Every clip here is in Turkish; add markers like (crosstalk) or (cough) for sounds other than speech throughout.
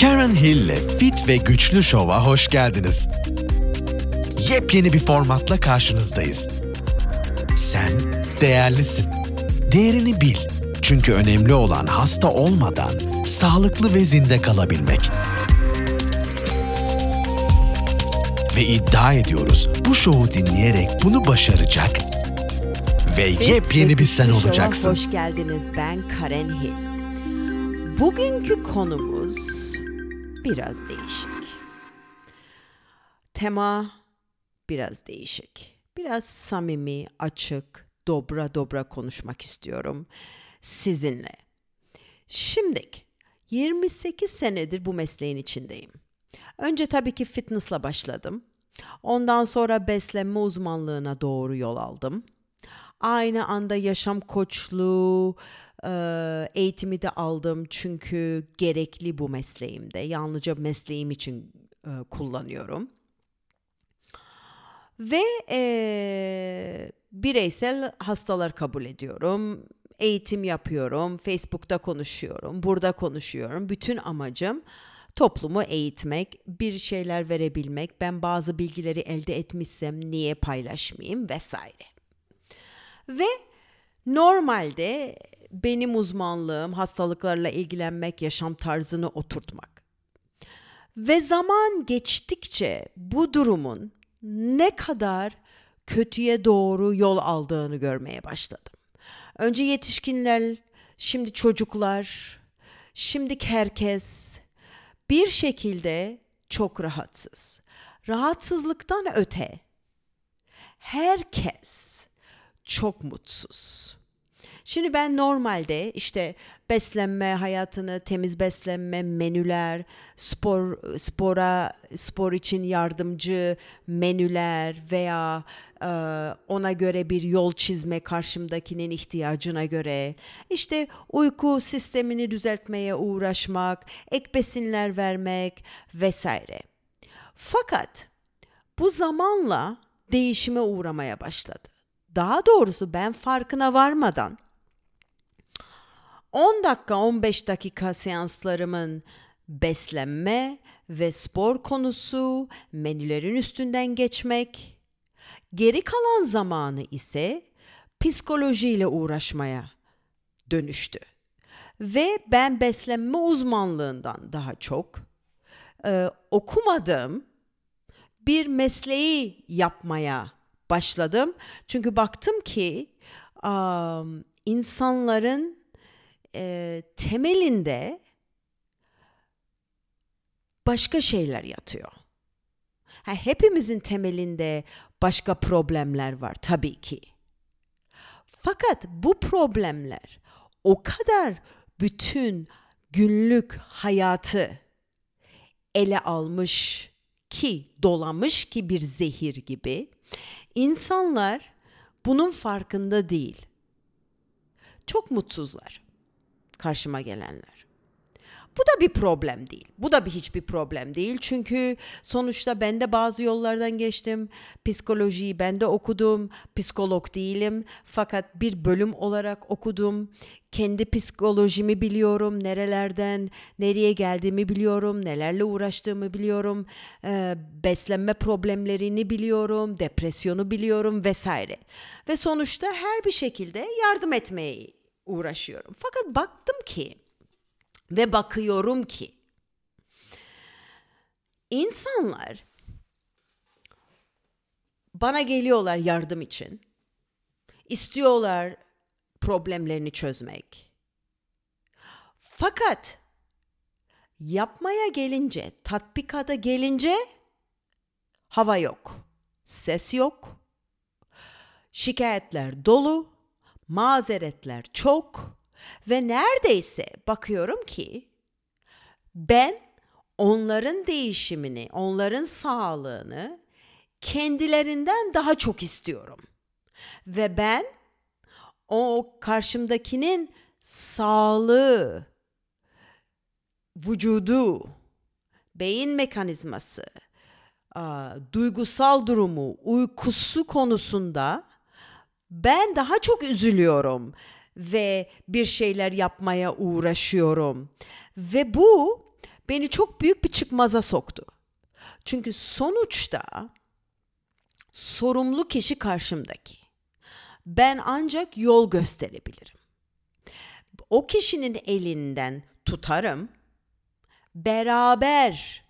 Karen Hill ile Fit ve Güçlü Şov'a hoş geldiniz. Yepyeni bir formatla karşınızdayız. Sen değerlisin. Değerini bil. Çünkü önemli olan hasta olmadan sağlıklı ve zinde kalabilmek. Ve iddia ediyoruz bu şovu dinleyerek bunu başaracak ve yepyeni bir sen olacaksın. Hoş geldiniz. Ben Karen Hill. Bugünkü konumuz biraz değişik. Tema biraz değişik. Biraz samimi, açık, dobra dobra konuşmak istiyorum sizinle. Şimdi 28 senedir bu mesleğin içindeyim. Önce tabii ki fitnessla başladım. Ondan sonra beslenme uzmanlığına doğru yol aldım. Aynı anda yaşam koçluğu eğitimi de aldım çünkü gerekli bu mesleğimde. Yalnızca mesleğim için kullanıyorum. Ve e, bireysel hastalar kabul ediyorum. Eğitim yapıyorum. Facebook'ta konuşuyorum. Burada konuşuyorum. Bütün amacım toplumu eğitmek, bir şeyler verebilmek. Ben bazı bilgileri elde etmişsem niye paylaşmayayım vesaire. Ve normalde benim uzmanlığım hastalıklarla ilgilenmek, yaşam tarzını oturtmak. Ve zaman geçtikçe bu durumun ne kadar kötüye doğru yol aldığını görmeye başladım. Önce yetişkinler, şimdi çocuklar, şimdi herkes bir şekilde çok rahatsız. Rahatsızlıktan öte herkes çok mutsuz. Şimdi ben normalde işte beslenme hayatını, temiz beslenme, menüler, spor spora spor için yardımcı menüler veya e, ona göre bir yol çizme karşımdakinin ihtiyacına göre işte uyku sistemini düzeltmeye uğraşmak, ek besinler vermek vesaire. Fakat bu zamanla değişime uğramaya başladı. Daha doğrusu ben farkına varmadan 10 dakika 15 dakika seanslarımın beslenme ve spor konusu, menülerin üstünden geçmek, geri kalan zamanı ise psikolojiyle uğraşmaya dönüştü. Ve ben beslenme uzmanlığından daha çok e, okumadığım bir mesleği yapmaya başladım. Çünkü baktım ki um, insanların e, temelinde başka şeyler yatıyor. Ha, hepimizin temelinde başka problemler var tabii ki. Fakat bu problemler o kadar bütün günlük hayatı ele almış ki dolamış ki bir zehir gibi insanlar bunun farkında değil. Çok mutsuzlar karşıma gelenler. Bu da bir problem değil. Bu da bir hiçbir problem değil. Çünkü sonuçta ben de bazı yollardan geçtim. Psikolojiyi ben de okudum. Psikolog değilim. Fakat bir bölüm olarak okudum. Kendi psikolojimi biliyorum. Nerelerden nereye geldiğimi biliyorum. Nelerle uğraştığımı biliyorum. Ee, beslenme problemlerini biliyorum. Depresyonu biliyorum vesaire. Ve sonuçta her bir şekilde yardım etmeye uğraşıyorum. Fakat baktım ki ve bakıyorum ki insanlar bana geliyorlar yardım için. İstiyorlar problemlerini çözmek. Fakat yapmaya gelince, tatbikata gelince hava yok. Ses yok. Şikayetler dolu, mazeretler çok ve neredeyse bakıyorum ki ben onların değişimini, onların sağlığını kendilerinden daha çok istiyorum. Ve ben o karşımdakinin sağlığı, vücudu, beyin mekanizması, duygusal durumu, uykusu konusunda ben daha çok üzülüyorum ve bir şeyler yapmaya uğraşıyorum. Ve bu beni çok büyük bir çıkmaza soktu. Çünkü sonuçta sorumlu kişi karşımdaki. Ben ancak yol gösterebilirim. O kişinin elinden tutarım. Beraber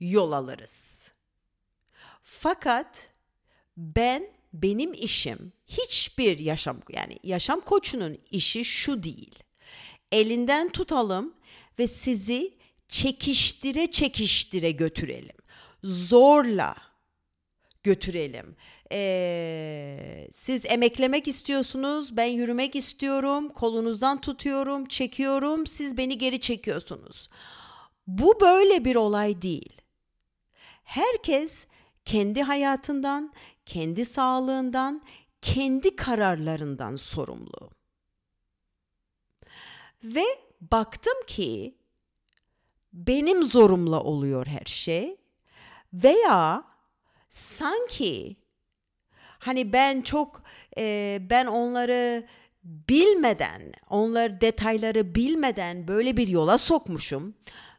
yol alırız. Fakat ben benim işim hiçbir yaşam yani yaşam koçunun işi şu değil. Elinden tutalım ve sizi çekiştire çekiştire götürelim. Zorla götürelim. Ee, siz emeklemek istiyorsunuz, ben yürümek istiyorum, kolunuzdan tutuyorum, çekiyorum, siz beni geri çekiyorsunuz. Bu böyle bir olay değil. Herkes kendi hayatından, kendi sağlığından, kendi kararlarından sorumlu. Ve baktım ki benim zorumla oluyor her şey veya sanki hani ben çok e, ben onları bilmeden, onlar detayları bilmeden böyle bir yola sokmuşum.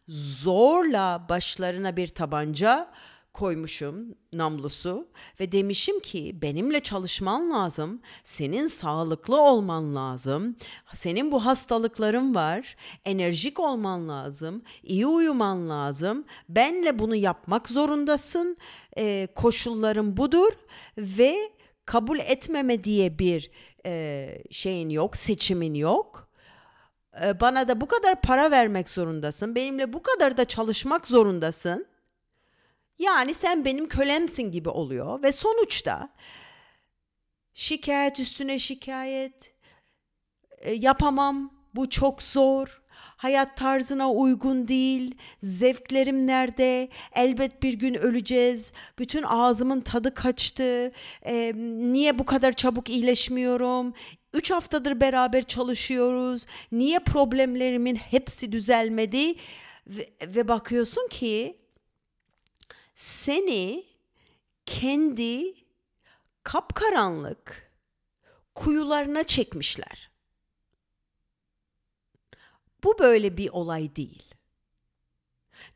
Zorla başlarına bir tabanca koymuşum namlusu ve demişim ki benimle çalışman lazım. Senin sağlıklı olman lazım. Senin bu hastalıkların var. Enerjik olman lazım. iyi uyuman lazım. Benle bunu yapmak zorundasın. Ee, koşullarım budur ve kabul etmeme diye bir e, şeyin yok, seçimin yok ee, bana da bu kadar para vermek zorundasın. Benimle bu kadar da çalışmak zorundasın. Yani sen benim kölemsin gibi oluyor ve sonuçta şikayet üstüne şikayet e, yapamam bu çok zor hayat tarzına uygun değil zevklerim nerede elbet bir gün öleceğiz bütün ağzımın tadı kaçtı e, niye bu kadar çabuk iyileşmiyorum Üç haftadır beraber çalışıyoruz. Niye problemlerimin hepsi düzelmedi? Ve, ve bakıyorsun ki seni kendi kapkaranlık kuyularına çekmişler. Bu böyle bir olay değil.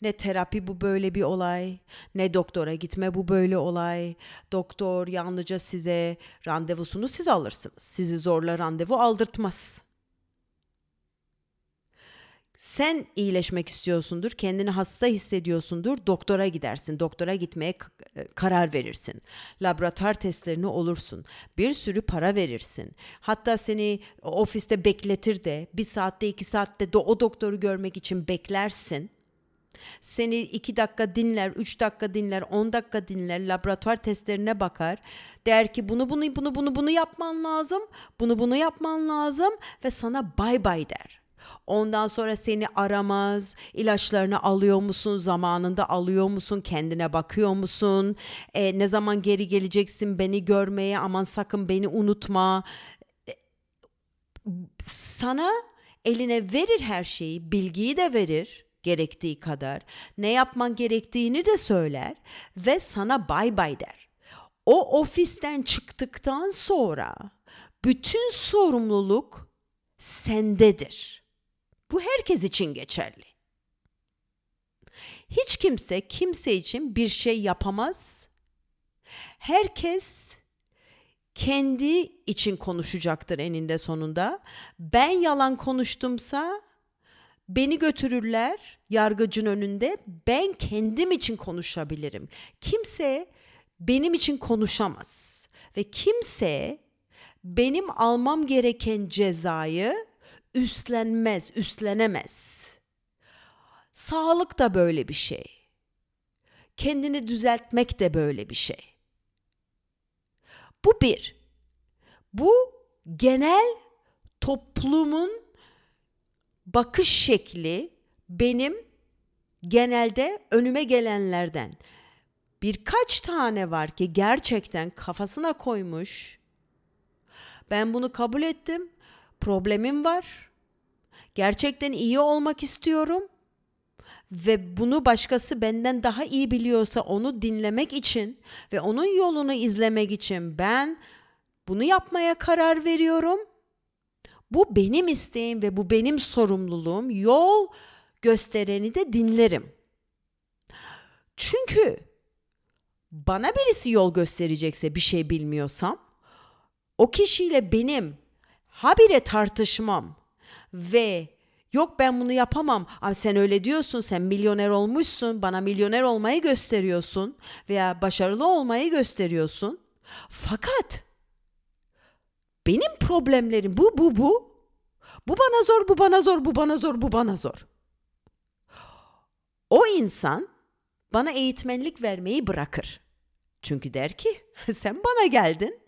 Ne terapi bu böyle bir olay, ne doktora gitme bu böyle olay. Doktor yalnızca size randevusunu siz alırsınız. Sizi zorla randevu aldırtmaz sen iyileşmek istiyorsundur, kendini hasta hissediyorsundur, doktora gidersin, doktora gitmeye e, karar verirsin. Laboratuvar testlerini olursun, bir sürü para verirsin. Hatta seni ofiste bekletir de bir saatte iki saatte de o doktoru görmek için beklersin. Seni iki dakika dinler, üç dakika dinler, on dakika dinler, laboratuvar testlerine bakar. Der ki bunu bunu bunu bunu bunu yapman lazım, bunu bunu yapman lazım ve sana bay bay der. Ondan sonra seni aramaz, ilaçlarını alıyor musun, zamanında alıyor musun, kendine bakıyor musun, e, ne zaman geri geleceksin beni görmeye, aman sakın beni unutma. E, sana eline verir her şeyi, bilgiyi de verir gerektiği kadar. Ne yapman gerektiğini de söyler ve sana bay bay der. O ofisten çıktıktan sonra bütün sorumluluk sendedir. Bu herkes için geçerli. Hiç kimse kimse için bir şey yapamaz. Herkes kendi için konuşacaktır eninde sonunda. Ben yalan konuştumsa beni götürürler yargıcın önünde. Ben kendim için konuşabilirim. Kimse benim için konuşamaz ve kimse benim almam gereken cezayı üstlenmez, üstlenemez. Sağlık da böyle bir şey. Kendini düzeltmek de böyle bir şey. Bu bir. Bu genel toplumun bakış şekli benim genelde önüme gelenlerden birkaç tane var ki gerçekten kafasına koymuş. Ben bunu kabul ettim problemim var. Gerçekten iyi olmak istiyorum ve bunu başkası benden daha iyi biliyorsa onu dinlemek için ve onun yolunu izlemek için ben bunu yapmaya karar veriyorum. Bu benim isteğim ve bu benim sorumluluğum. Yol göstereni de dinlerim. Çünkü bana birisi yol gösterecekse bir şey bilmiyorsam o kişiyle benim habire tartışmam ve yok ben bunu yapamam. Abi sen öyle diyorsun, sen milyoner olmuşsun, bana milyoner olmayı gösteriyorsun veya başarılı olmayı gösteriyorsun. Fakat benim problemlerim bu bu bu. Bu bana zor, bu bana zor, bu bana zor, bu bana zor. O insan bana eğitmenlik vermeyi bırakır. Çünkü der ki (laughs) sen bana geldin.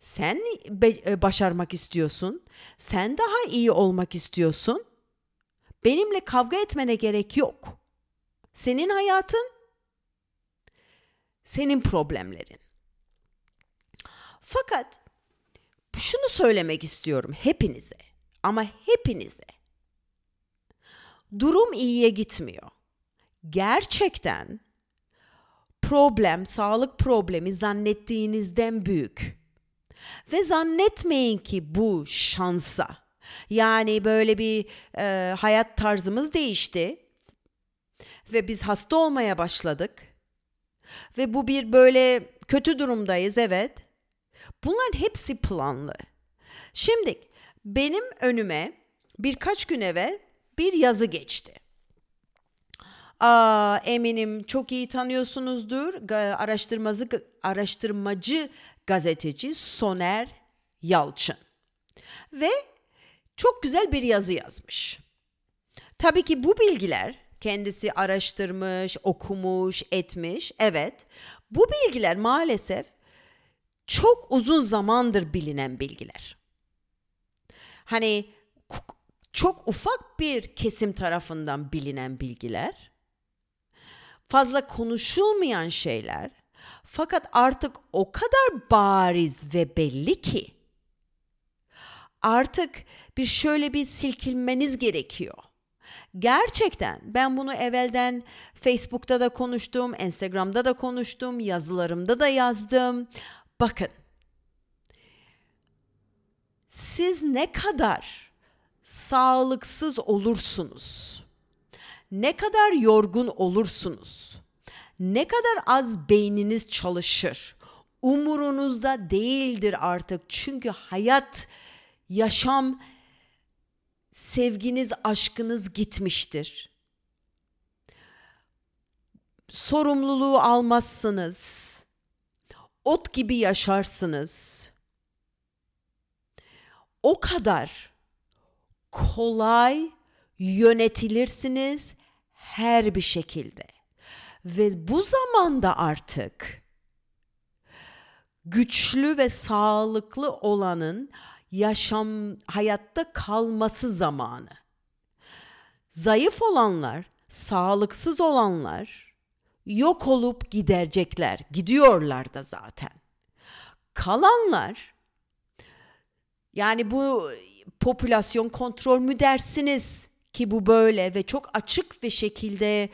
Sen be- başarmak istiyorsun. Sen daha iyi olmak istiyorsun. Benimle kavga etmene gerek yok. Senin hayatın, senin problemlerin. Fakat şunu söylemek istiyorum hepinize ama hepinize. Durum iyiye gitmiyor. Gerçekten problem, sağlık problemi zannettiğinizden büyük. Ve zannetmeyin ki bu şansa. Yani böyle bir e, hayat tarzımız değişti ve biz hasta olmaya başladık. Ve bu bir böyle kötü durumdayız evet. Bunların hepsi planlı. Şimdi benim önüme birkaç gün evvel bir yazı geçti. Aa, eminim çok iyi tanıyorsunuzdur. Araştırmacı, araştırmacı gazeteci Soner Yalçın. Ve çok güzel bir yazı yazmış. Tabii ki bu bilgiler kendisi araştırmış, okumuş, etmiş. Evet. Bu bilgiler maalesef çok uzun zamandır bilinen bilgiler. Hani çok ufak bir kesim tarafından bilinen bilgiler. Fazla konuşulmayan şeyler. Fakat artık o kadar bariz ve belli ki artık bir şöyle bir silkinmeniz gerekiyor. Gerçekten ben bunu evvelden Facebook'ta da konuştum, Instagram'da da konuştum, yazılarımda da yazdım. Bakın. Siz ne kadar sağlıksız olursunuz, ne kadar yorgun olursunuz, ne kadar az beyniniz çalışır, umurunuzda değildir artık. Çünkü hayat, yaşam, sevginiz, aşkınız gitmiştir. Sorumluluğu almazsınız ot gibi yaşarsınız. O kadar kolay yönetilirsiniz her bir şekilde. Ve bu zamanda artık güçlü ve sağlıklı olanın yaşam hayatta kalması zamanı. Zayıf olanlar, sağlıksız olanlar yok olup giderecekler. Gidiyorlar da zaten. Kalanlar yani bu popülasyon kontrol mü dersiniz ki bu böyle ve çok açık bir şekilde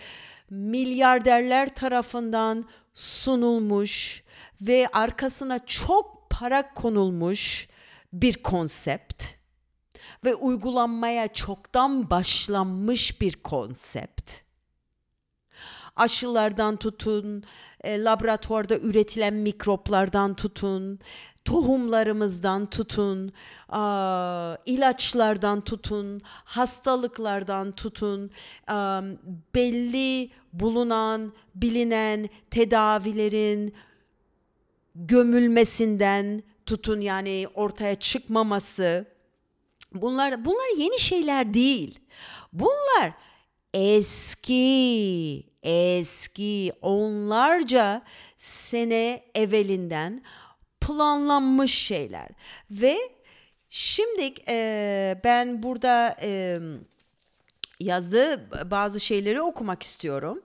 milyarderler tarafından sunulmuş ve arkasına çok para konulmuş bir konsept ve uygulanmaya çoktan başlanmış bir konsept aşılardan tutun, e, laboratuvarda üretilen mikroplardan tutun, tohumlarımızdan tutun, a, ilaçlardan tutun, hastalıklardan tutun, a, belli bulunan, bilinen tedavilerin gömülmesinden tutun yani ortaya çıkmaması. Bunlar bunlar yeni şeyler değil. Bunlar eski eski onlarca sene evvelinden planlanmış şeyler. Ve şimdi e, ben burada e, yazı bazı şeyleri okumak istiyorum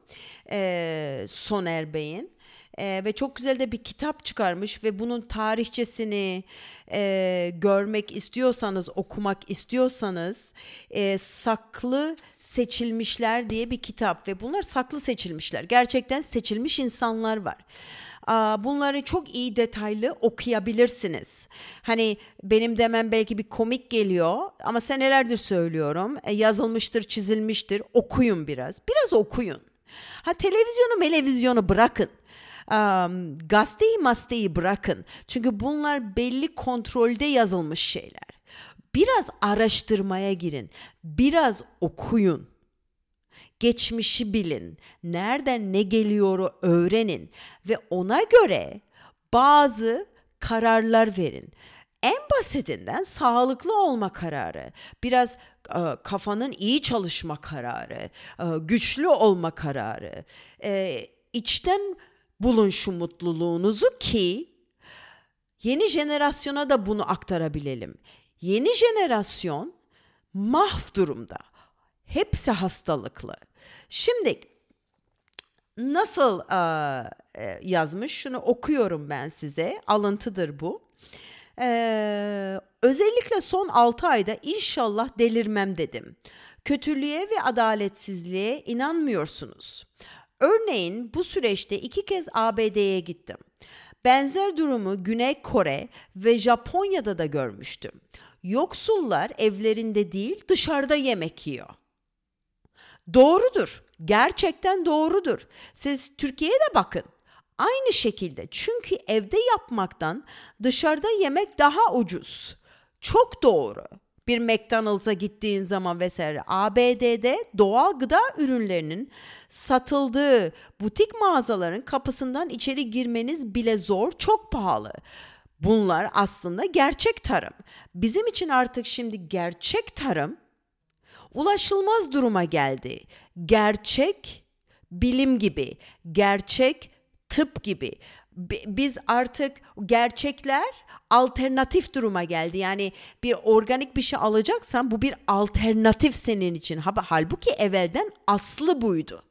e, Soner Bey'in e, ve çok güzel de bir kitap çıkarmış ve bunun tarihçesini e, görmek istiyorsanız, okumak istiyorsanız e, Saklı Seçilmişler diye bir kitap ve bunlar saklı seçilmişler. Gerçekten seçilmiş insanlar var. Bunları çok iyi detaylı okuyabilirsiniz. Hani benim demem belki bir komik geliyor ama senelerdir söylüyorum. E, yazılmıştır, çizilmiştir. Okuyun biraz. Biraz okuyun. Ha televizyonu, televizyonu bırakın. Um, gazeteyi masteyi bırakın. Çünkü bunlar belli kontrolde yazılmış şeyler. Biraz araştırmaya girin. Biraz okuyun. Geçmişi bilin. Nereden ne geliyoru öğrenin ve ona göre bazı kararlar verin. En basitinden sağlıklı olma kararı, biraz e, kafanın iyi çalışma kararı, e, güçlü olma kararı. E, içten bulun şu mutluluğunuzu ki yeni jenerasyona da bunu aktarabilelim. Yeni jenerasyon mahv durumda. Hepsi hastalıklı. Şimdi nasıl e, yazmış? Şunu okuyorum ben size. Alıntıdır bu. Ee, özellikle son 6 ayda inşallah delirmem dedim. Kötülüğe ve adaletsizliğe inanmıyorsunuz. Örneğin bu süreçte iki kez ABD'ye gittim. Benzer durumu Güney Kore ve Japonya'da da görmüştüm. Yoksullar evlerinde değil dışarıda yemek yiyor. Doğrudur. Gerçekten doğrudur. Siz Türkiye'de bakın. Aynı şekilde çünkü evde yapmaktan dışarıda yemek daha ucuz. Çok doğru. Bir McDonald's'a gittiğin zaman vesaire ABD'de doğal gıda ürünlerinin satıldığı butik mağazaların kapısından içeri girmeniz bile zor, çok pahalı. Bunlar aslında gerçek tarım. Bizim için artık şimdi gerçek tarım ulaşılmaz duruma geldi. Gerçek bilim gibi, gerçek tıp gibi. Biz artık gerçekler alternatif duruma geldi. Yani bir organik bir şey alacaksan bu bir alternatif senin için. Halbuki evvelden aslı buydu.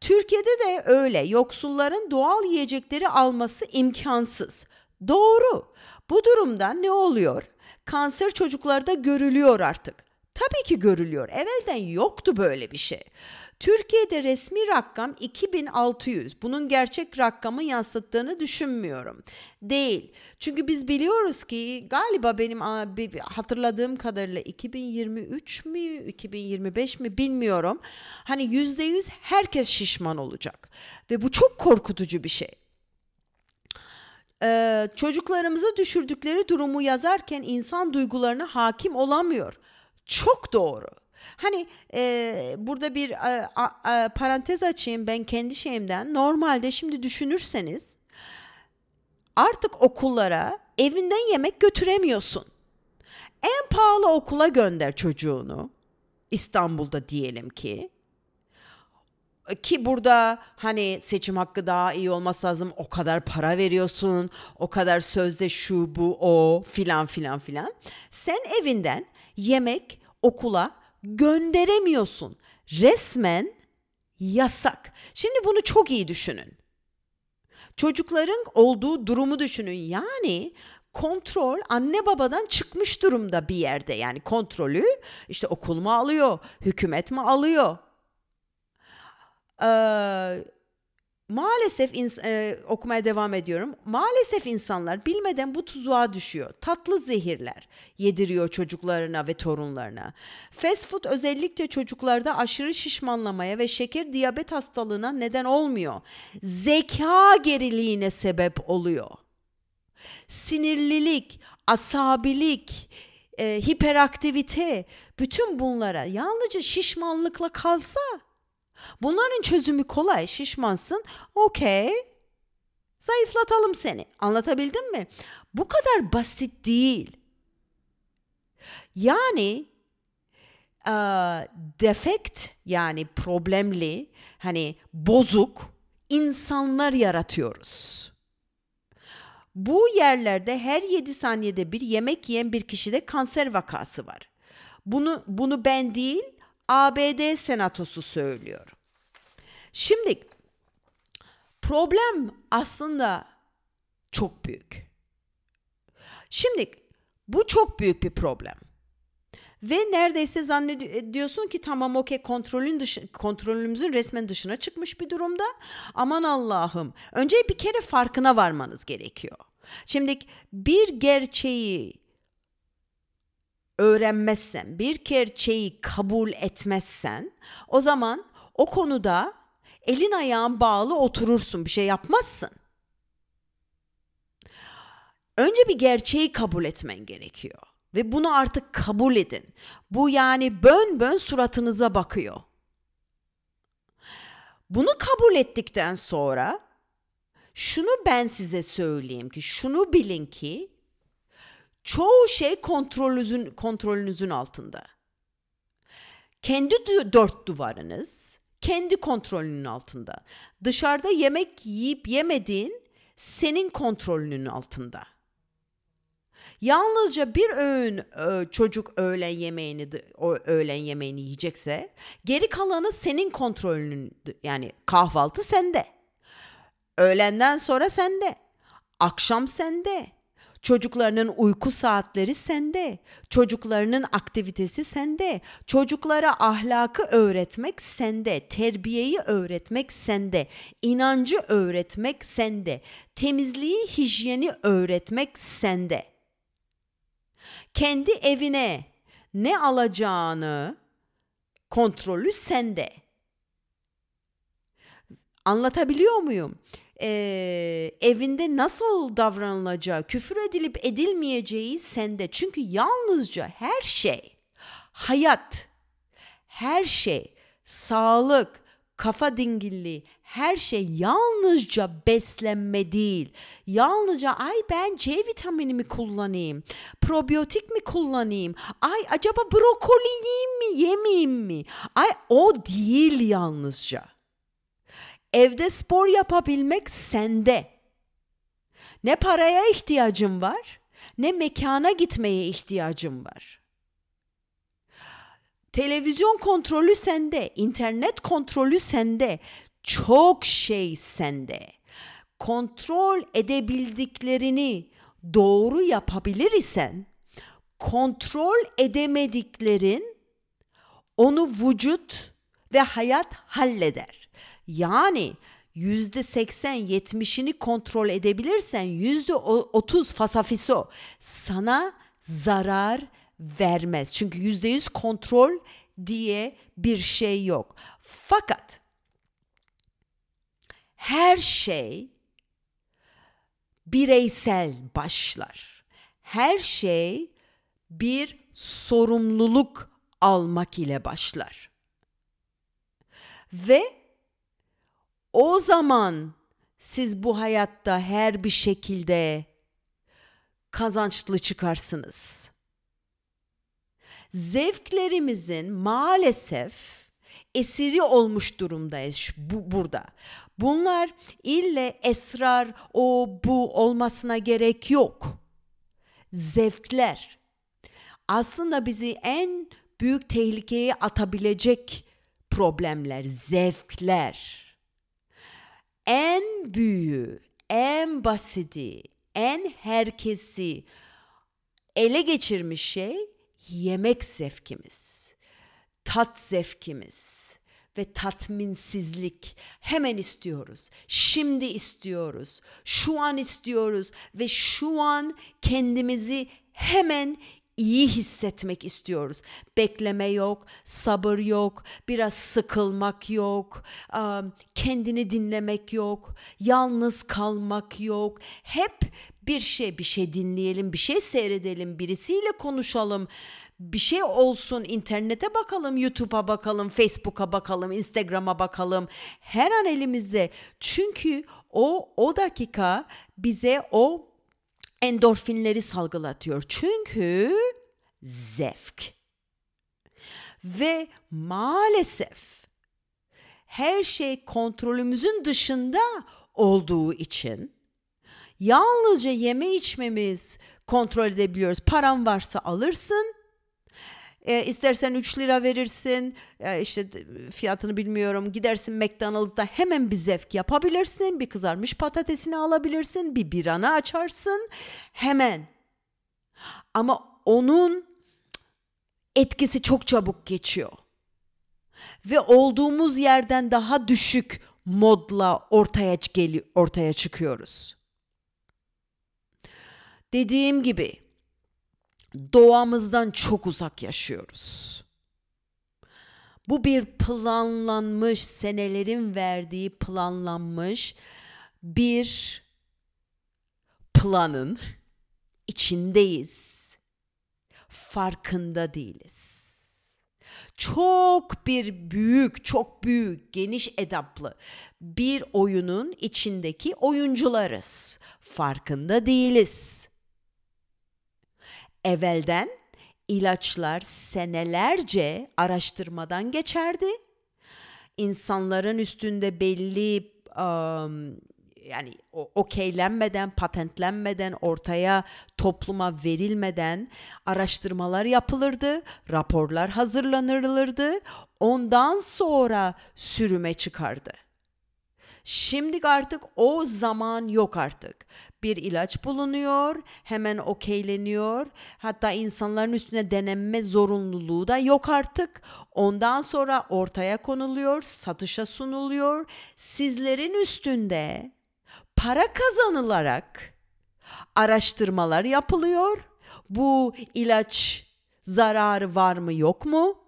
Türkiye'de de öyle. Yoksulların doğal yiyecekleri alması imkansız. Doğru. Bu durumda ne oluyor? Kanser çocuklarda görülüyor artık. Tabii ki görülüyor. Evvelden yoktu böyle bir şey. Türkiye'de resmi rakam 2600. Bunun gerçek rakamı yansıttığını düşünmüyorum. Değil. Çünkü biz biliyoruz ki galiba benim hatırladığım kadarıyla 2023 mü 2025 mi bilmiyorum. Hani %100 herkes şişman olacak. Ve bu çok korkutucu bir şey. Ee, çocuklarımızı düşürdükleri durumu yazarken insan duygularına hakim olamıyor. Çok doğru. Hani e, burada bir a, a, a, parantez açayım ben kendi şeyimden. Normalde şimdi düşünürseniz artık okullara evinden yemek götüremiyorsun. En pahalı okula gönder çocuğunu. İstanbul'da diyelim ki. Ki burada hani seçim hakkı daha iyi olması lazım. O kadar para veriyorsun. O kadar sözde şu bu o filan filan filan. Sen evinden yemek okula gönderemiyorsun. Resmen yasak. Şimdi bunu çok iyi düşünün. Çocukların olduğu durumu düşünün. Yani kontrol anne babadan çıkmış durumda bir yerde. Yani kontrolü işte okul mu alıyor, hükümet mi alıyor? Ee, Maalesef e, okumaya devam ediyorum. Maalesef insanlar bilmeden bu tuzağa düşüyor. Tatlı zehirler yediriyor çocuklarına ve torunlarına. Fast food özellikle çocuklarda aşırı şişmanlamaya ve şeker diyabet hastalığına neden olmuyor. Zeka geriliğine sebep oluyor. Sinirlilik, asabilik, e, hiperaktivite bütün bunlara yalnızca şişmanlıkla kalsa Bunların çözümü kolay. Şişmansın. Okey. Zayıflatalım seni. Anlatabildim mi? Bu kadar basit değil. Yani e, defekt yani problemli hani bozuk insanlar yaratıyoruz. Bu yerlerde her 7 saniyede bir yemek yiyen bir kişide kanser vakası var. Bunu bunu ben değil ABD Senatosu söylüyor. Şimdi problem aslında çok büyük. Şimdi bu çok büyük bir problem. Ve neredeyse zannediyorsun ki tamam okey kontrolün dışı, kontrolümüzün resmen dışına çıkmış bir durumda. Aman Allah'ım. Önce bir kere farkına varmanız gerekiyor. Şimdi bir gerçeği öğrenmezsen, bir gerçeği kabul etmezsen o zaman o konuda elin ayağın bağlı oturursun, bir şey yapmazsın. Önce bir gerçeği kabul etmen gerekiyor ve bunu artık kabul edin. Bu yani bön bön suratınıza bakıyor. Bunu kabul ettikten sonra şunu ben size söyleyeyim ki şunu bilin ki çoğu şey kontrolünüzün kontrolünüzün altında. Kendi dört duvarınız kendi kontrolünün altında. Dışarıda yemek yiyip yemediğin senin kontrolünün altında. Yalnızca bir öğün çocuk öğlen yemeğini öğlen yemeğini yiyecekse geri kalanı senin kontrolünün yani kahvaltı sende. Öğlenden sonra sende. Akşam sende. Çocuklarının uyku saatleri sende. Çocuklarının aktivitesi sende. Çocuklara ahlakı öğretmek sende. Terbiyeyi öğretmek sende. inancı öğretmek sende. Temizliği, hijyeni öğretmek sende. Kendi evine ne alacağını kontrolü sende. Anlatabiliyor muyum? Ee, evinde nasıl davranılacağı, küfür edilip edilmeyeceği sende. Çünkü yalnızca her şey, hayat, her şey, sağlık, kafa dingilliği, her şey yalnızca beslenme değil. Yalnızca ay ben C vitamini mi kullanayım? Probiyotik mi kullanayım? Ay acaba brokoli yiyeyim mi yemeyeyim mi? Ay o değil yalnızca. Evde spor yapabilmek sende. Ne paraya ihtiyacım var, ne mekana gitmeye ihtiyacım var. Televizyon kontrolü sende, internet kontrolü sende, çok şey sende. Kontrol edebildiklerini doğru yapabilir isen kontrol edemediklerin onu vücut ve hayat halleder. Yani yüzde seksen yetmişini kontrol edebilirsen yüzde otuz fasafiso sana zarar vermez. Çünkü yüzde yüz kontrol diye bir şey yok. Fakat her şey bireysel başlar. Her şey bir sorumluluk almak ile başlar. Ve o zaman siz bu hayatta her bir şekilde kazançlı çıkarsınız. Zevklerimizin maalesef esiri olmuş durumdayız bu, burada. Bunlar ille esrar o bu olmasına gerek yok. Zevkler aslında bizi en büyük tehlikeye atabilecek problemler, zevkler. En büyüğü, en basiti, en herkesi ele geçirmiş şey yemek zevkimiz, tat zevkimiz ve tatminsizlik hemen istiyoruz. Şimdi istiyoruz. Şu an istiyoruz ve şu an kendimizi hemen iyi hissetmek istiyoruz. Bekleme yok, sabır yok, biraz sıkılmak yok, kendini dinlemek yok, yalnız kalmak yok. Hep bir şey bir şey dinleyelim, bir şey seyredelim, birisiyle konuşalım bir şey olsun internete bakalım, YouTube'a bakalım, Facebook'a bakalım, Instagram'a bakalım. Her an elimizde. Çünkü o o dakika bize o endorfinleri salgılatıyor. Çünkü zevk. Ve maalesef her şey kontrolümüzün dışında olduğu için yalnızca yeme içmemiz kontrol edebiliyoruz. Param varsa alırsın, e, istersen 3 lira verirsin. E, işte fiyatını bilmiyorum. Gidersin McDonald's'da hemen bir zevk yapabilirsin. Bir kızarmış patatesini alabilirsin. Bir biranı açarsın. Hemen. Ama onun etkisi çok çabuk geçiyor. Ve olduğumuz yerden daha düşük modla ortaya geliyor ortaya çıkıyoruz. Dediğim gibi doğamızdan çok uzak yaşıyoruz. Bu bir planlanmış, senelerin verdiği planlanmış bir planın içindeyiz. Farkında değiliz. Çok bir büyük, çok büyük, geniş edaplı bir oyunun içindeki oyuncularız. Farkında değiliz. Evvelden ilaçlar senelerce araştırmadan geçerdi. İnsanların üstünde belli um, yani okeylenmeden, patentlenmeden, ortaya topluma verilmeden araştırmalar yapılırdı, raporlar hazırlanırlardı. Ondan sonra sürüme çıkardı. Şimdi artık o zaman yok artık. Bir ilaç bulunuyor, hemen okeyleniyor. Hatta insanların üstüne denenme zorunluluğu da yok artık. Ondan sonra ortaya konuluyor, satışa sunuluyor. Sizlerin üstünde para kazanılarak araştırmalar yapılıyor. Bu ilaç zararı var mı yok mu?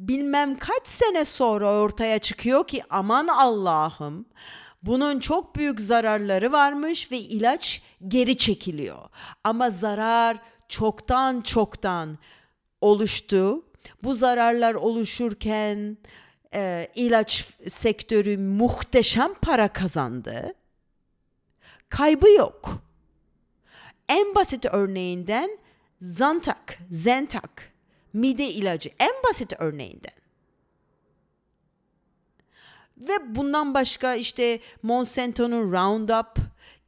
Bilmem kaç sene sonra ortaya çıkıyor ki aman Allah'ım bunun çok büyük zararları varmış ve ilaç geri çekiliyor. Ama zarar çoktan çoktan oluştu. Bu zararlar oluşurken e, ilaç sektörü muhteşem para kazandı kaybı yok. En basit örneğinden Zantac, Zantac, mide ilacı en basit örneğinden. Ve bundan başka işte Monsanto'nun Roundup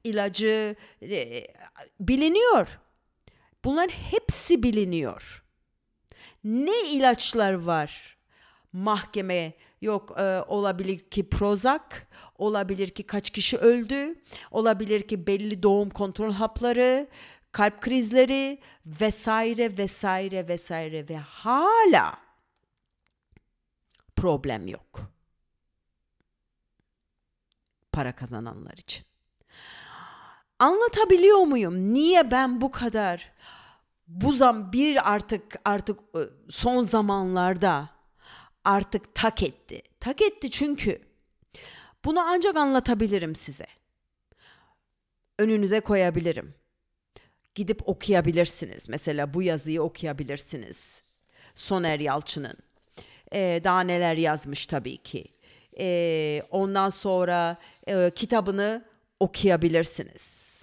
ilacı e, biliniyor. Bunların hepsi biliniyor. Ne ilaçlar var mahkeme Yok e, olabilir ki Prozac, olabilir ki kaç kişi öldü, olabilir ki belli doğum kontrol hapları, kalp krizleri vesaire vesaire vesaire ve hala problem yok. Para kazananlar için. Anlatabiliyor muyum? Niye ben bu kadar bu zam bir artık artık e, son zamanlarda artık tak etti. Tak etti çünkü bunu ancak anlatabilirim size. Önünüze koyabilirim. Gidip okuyabilirsiniz. Mesela bu yazıyı okuyabilirsiniz. Soner Yalçın'ın. Ee, daha neler yazmış tabii ki. Ee, ondan sonra e, kitabını okuyabilirsiniz.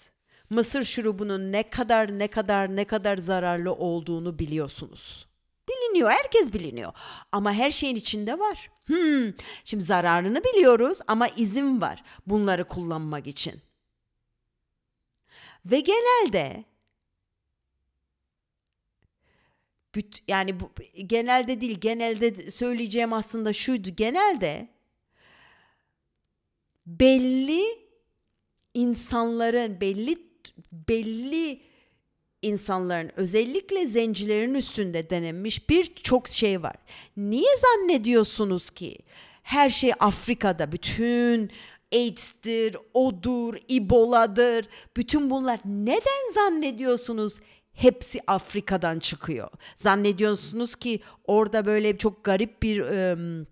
Mısır şurubunun ne kadar ne kadar ne kadar zararlı olduğunu biliyorsunuz. Biliniyor, herkes biliniyor. Ama her şeyin içinde var. Hmm, şimdi zararını biliyoruz ama izin var bunları kullanmak için. Ve genelde yani bu, genelde değil genelde söyleyeceğim aslında şuydu. Genelde belli insanların belli belli insanların özellikle zencilerin üstünde denenmiş birçok şey var. Niye zannediyorsunuz ki her şey Afrika'da? Bütün AIDS'tir, odur, Ebola'dır, bütün bunlar neden zannediyorsunuz hepsi Afrika'dan çıkıyor? Zannediyorsunuz ki orada böyle çok garip bir ım,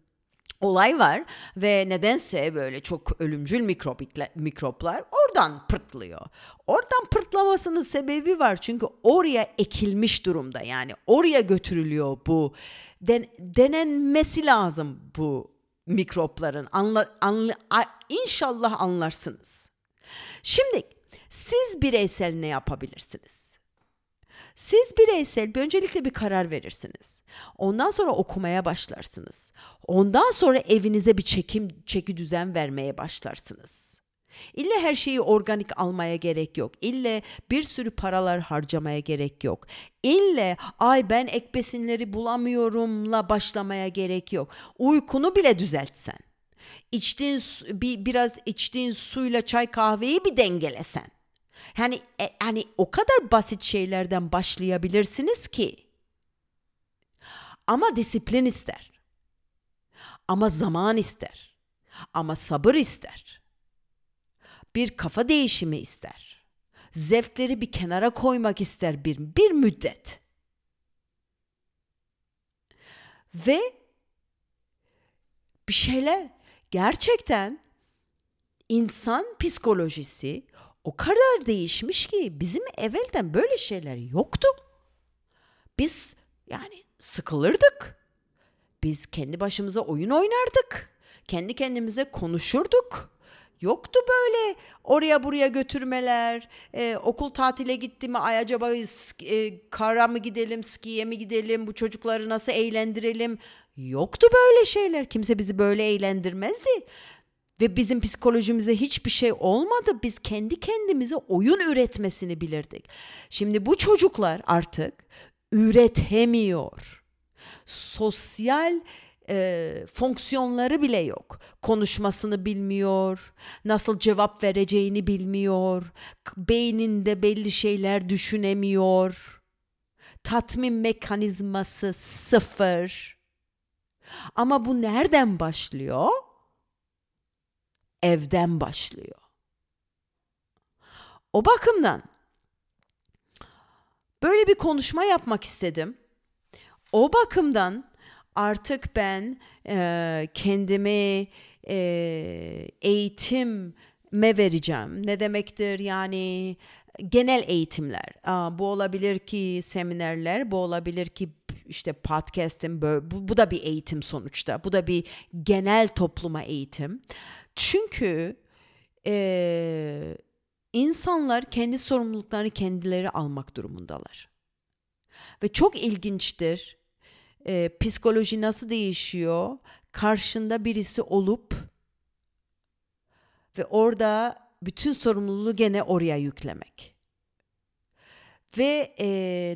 olay var ve nedense böyle çok ölümcül mikroplar oradan pırtlıyor. Oradan pırtlamasının sebebi var çünkü oraya ekilmiş durumda yani oraya götürülüyor bu Den, denenmesi lazım bu mikropların anla, anla, inşallah anlarsınız. Şimdi siz bireysel ne yapabilirsiniz? Siz bireysel bir öncelikle bir karar verirsiniz. Ondan sonra okumaya başlarsınız. Ondan sonra evinize bir çekim çeki düzen vermeye başlarsınız. İlle her şeyi organik almaya gerek yok. İlle bir sürü paralar harcamaya gerek yok. İlle ay ben ek besinleri bulamıyorumla başlamaya gerek yok. Uykunu bile düzeltsen. İçtiğin bir biraz içtiğin suyla çay kahveyi bir dengelesen. Yani e, hani o kadar basit şeylerden başlayabilirsiniz ki. Ama disiplin ister. Ama zaman ister. Ama sabır ister. Bir kafa değişimi ister. Zevkleri bir kenara koymak ister bir, bir müddet. Ve bir şeyler gerçekten insan psikolojisi o kadar değişmiş ki bizim evvelden böyle şeyler yoktu. Biz yani sıkılırdık. Biz kendi başımıza oyun oynardık. Kendi kendimize konuşurduk. Yoktu böyle oraya buraya götürmeler, e, okul tatile gitti mi ay acaba e, kara mı gidelim, skiye mi gidelim, bu çocukları nasıl eğlendirelim. Yoktu böyle şeyler. Kimse bizi böyle eğlendirmezdi. Ve bizim psikolojimize hiçbir şey olmadı. Biz kendi kendimize oyun üretmesini bilirdik. Şimdi bu çocuklar artık üretemiyor. Sosyal e, fonksiyonları bile yok. Konuşmasını bilmiyor, nasıl cevap vereceğini bilmiyor, beyninde belli şeyler düşünemiyor. Tatmin mekanizması sıfır. Ama bu nereden başlıyor? Evden başlıyor. O bakımdan böyle bir konuşma yapmak istedim. O bakımdan artık ben e, kendimi e, eğitime vereceğim. Ne demektir yani genel eğitimler. Bu olabilir ki seminerler, bu olabilir ki işte podcast'im bu, bu da bir eğitim sonuçta. Bu da bir genel topluma eğitim. Çünkü e, insanlar kendi sorumluluklarını kendileri almak durumundalar. Ve çok ilginçtir e, psikoloji nasıl değişiyor? Karşında birisi olup ve orada bütün sorumluluğu gene oraya yüklemek. Ve e,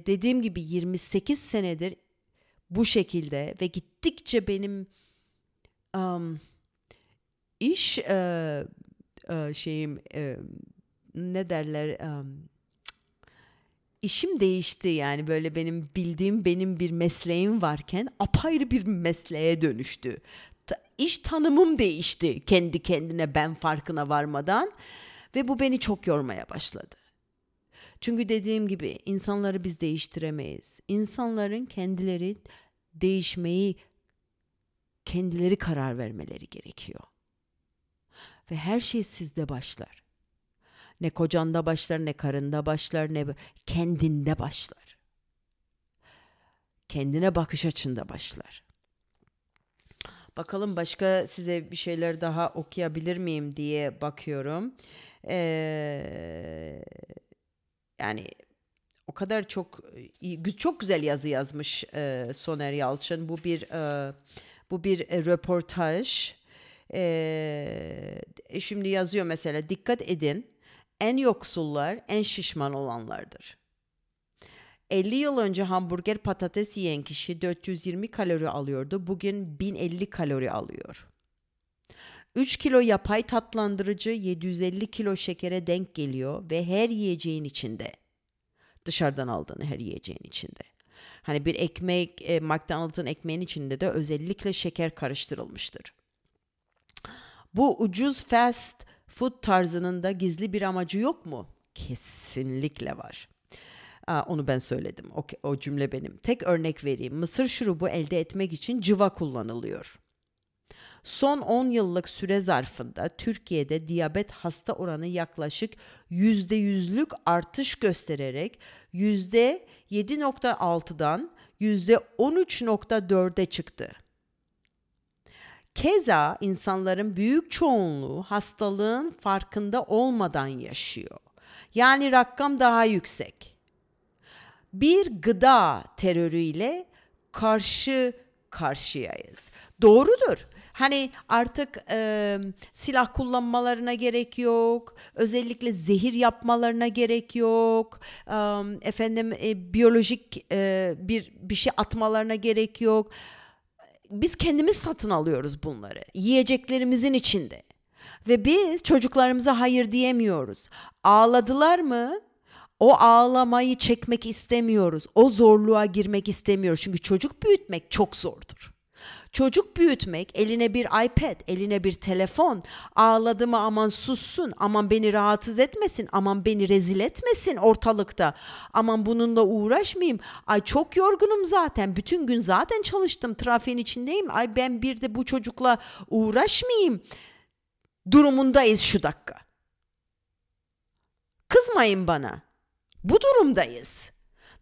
dediğim gibi 28 senedir bu şekilde ve gittikçe benim um, iş e, e, şeyim e, ne derler um, işim değişti yani böyle benim bildiğim benim bir mesleğim varken apayrı bir mesleğe dönüştü. İş tanımım değişti kendi kendine ben farkına varmadan ve bu beni çok yormaya başladı. Çünkü dediğim gibi insanları biz değiştiremeyiz. İnsanların kendileri değişmeyi kendileri karar vermeleri gerekiyor. Ve her şey sizde başlar. Ne kocanda başlar, ne karında başlar, ne kendinde başlar. Kendine bakış açında başlar. Bakalım başka size bir şeyler daha okuyabilir miyim diye bakıyorum. Ee, yani o kadar çok çok güzel yazı yazmış e, Soner Yalçın. Bu bir e, bu bir e, röportaj. E, şimdi yazıyor mesela dikkat edin en yoksullar en şişman olanlardır. 50 yıl önce hamburger patates yiyen kişi 420 kalori alıyordu. Bugün 1050 kalori alıyor. 3 kilo yapay tatlandırıcı 750 kilo şekere denk geliyor ve her yiyeceğin içinde. Dışarıdan aldığın her yiyeceğin içinde. Hani bir ekmek, e, McDonald's'ın ekmeğin içinde de özellikle şeker karıştırılmıştır. Bu ucuz fast food tarzının da gizli bir amacı yok mu? Kesinlikle var. Aa, onu ben söyledim. O, o cümle benim. Tek örnek vereyim. Mısır şurubu elde etmek için cıva kullanılıyor. Son 10 yıllık süre zarfında Türkiye'de diyabet hasta oranı yaklaşık %100'lük artış göstererek %7.6'dan %13.4'e çıktı. Keza insanların büyük çoğunluğu hastalığın farkında olmadan yaşıyor. Yani rakam daha yüksek. Bir gıda terörüyle karşı karşıyayız. Doğrudur. Hani artık e, silah kullanmalarına gerek yok. Özellikle zehir yapmalarına gerek yok. E, efendim e, biyolojik e, bir bir şey atmalarına gerek yok biz kendimiz satın alıyoruz bunları. Yiyeceklerimizin içinde. Ve biz çocuklarımıza hayır diyemiyoruz. Ağladılar mı? O ağlamayı çekmek istemiyoruz. O zorluğa girmek istemiyoruz. Çünkü çocuk büyütmek çok zordur. Çocuk büyütmek eline bir iPad, eline bir telefon, ağladı mı aman sussun, aman beni rahatsız etmesin, aman beni rezil etmesin ortalıkta, aman bununla uğraşmayayım, ay çok yorgunum zaten, bütün gün zaten çalıştım, trafiğin içindeyim, ay ben bir de bu çocukla uğraşmayayım durumundayız şu dakika. Kızmayın bana. Bu durumdayız.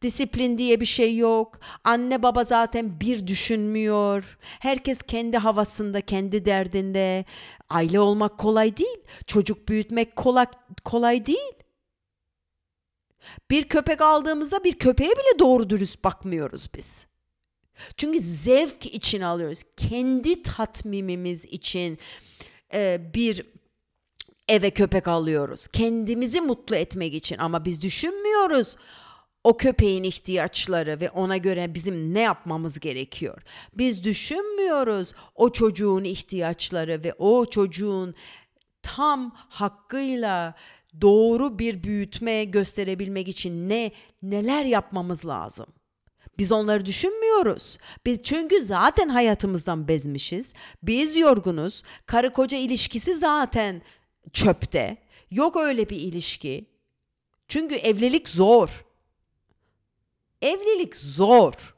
Disiplin diye bir şey yok. Anne baba zaten bir düşünmüyor. Herkes kendi havasında, kendi derdinde. Aile olmak kolay değil. Çocuk büyütmek kolay, kolay değil. Bir köpek aldığımızda bir köpeğe bile doğru dürüst bakmıyoruz biz. Çünkü zevk için alıyoruz. Kendi tatmimimiz için e, bir eve köpek alıyoruz. Kendimizi mutlu etmek için ama biz düşünmüyoruz o köpeğin ihtiyaçları ve ona göre bizim ne yapmamız gerekiyor. Biz düşünmüyoruz o çocuğun ihtiyaçları ve o çocuğun tam hakkıyla doğru bir büyütme gösterebilmek için ne neler yapmamız lazım. Biz onları düşünmüyoruz. Biz çünkü zaten hayatımızdan bezmişiz. Biz yorgunuz. Karı koca ilişkisi zaten çöpte. Yok öyle bir ilişki. Çünkü evlilik zor. Evlilik zor.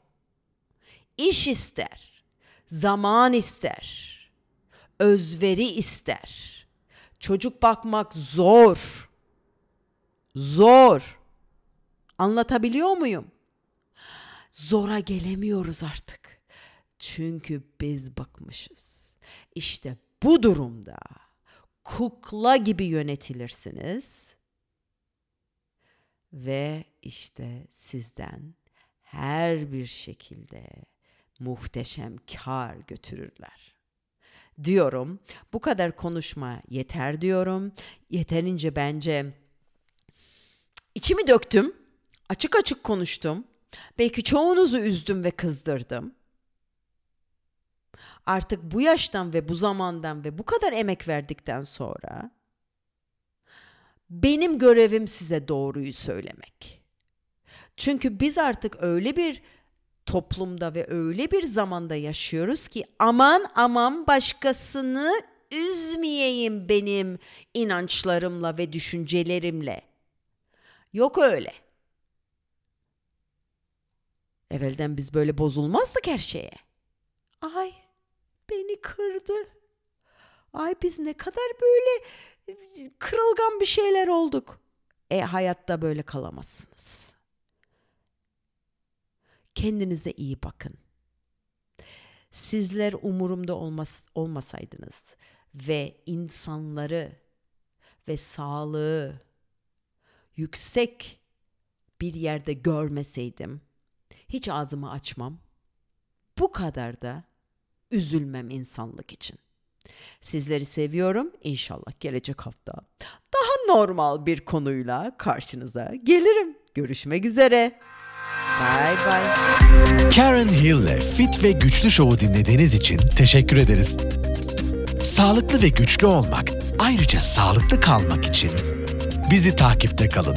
İş ister. Zaman ister. Özveri ister. Çocuk bakmak zor. Zor. Anlatabiliyor muyum? Zora gelemiyoruz artık. Çünkü biz bakmışız. İşte bu durumda kukla gibi yönetilirsiniz ve işte sizden her bir şekilde muhteşem kar götürürler. Diyorum bu kadar konuşma yeter diyorum. Yeterince bence içimi döktüm. Açık açık konuştum. Belki çoğunuzu üzdüm ve kızdırdım. Artık bu yaştan ve bu zamandan ve bu kadar emek verdikten sonra benim görevim size doğruyu söylemek. Çünkü biz artık öyle bir toplumda ve öyle bir zamanda yaşıyoruz ki aman aman başkasını üzmeyeyim benim inançlarımla ve düşüncelerimle. Yok öyle. Evvelden biz böyle bozulmazdık her şeye. Ay beni kırdı. Ay biz ne kadar böyle kırılgan bir şeyler olduk. E hayatta böyle kalamazsınız. Kendinize iyi bakın. Sizler umurumda olmas olmasaydınız ve insanları ve sağlığı yüksek bir yerde görmeseydim hiç ağzımı açmam. Bu kadar da üzülmem insanlık için. Sizleri seviyorum. İnşallah gelecek hafta daha normal bir konuyla karşınıza gelirim. Görüşmek üzere. Bye bye. Karen Hill'le Fit ve Güçlü Show'u dinlediğiniz için teşekkür ederiz. Sağlıklı ve güçlü olmak, ayrıca sağlıklı kalmak için bizi takipte kalın.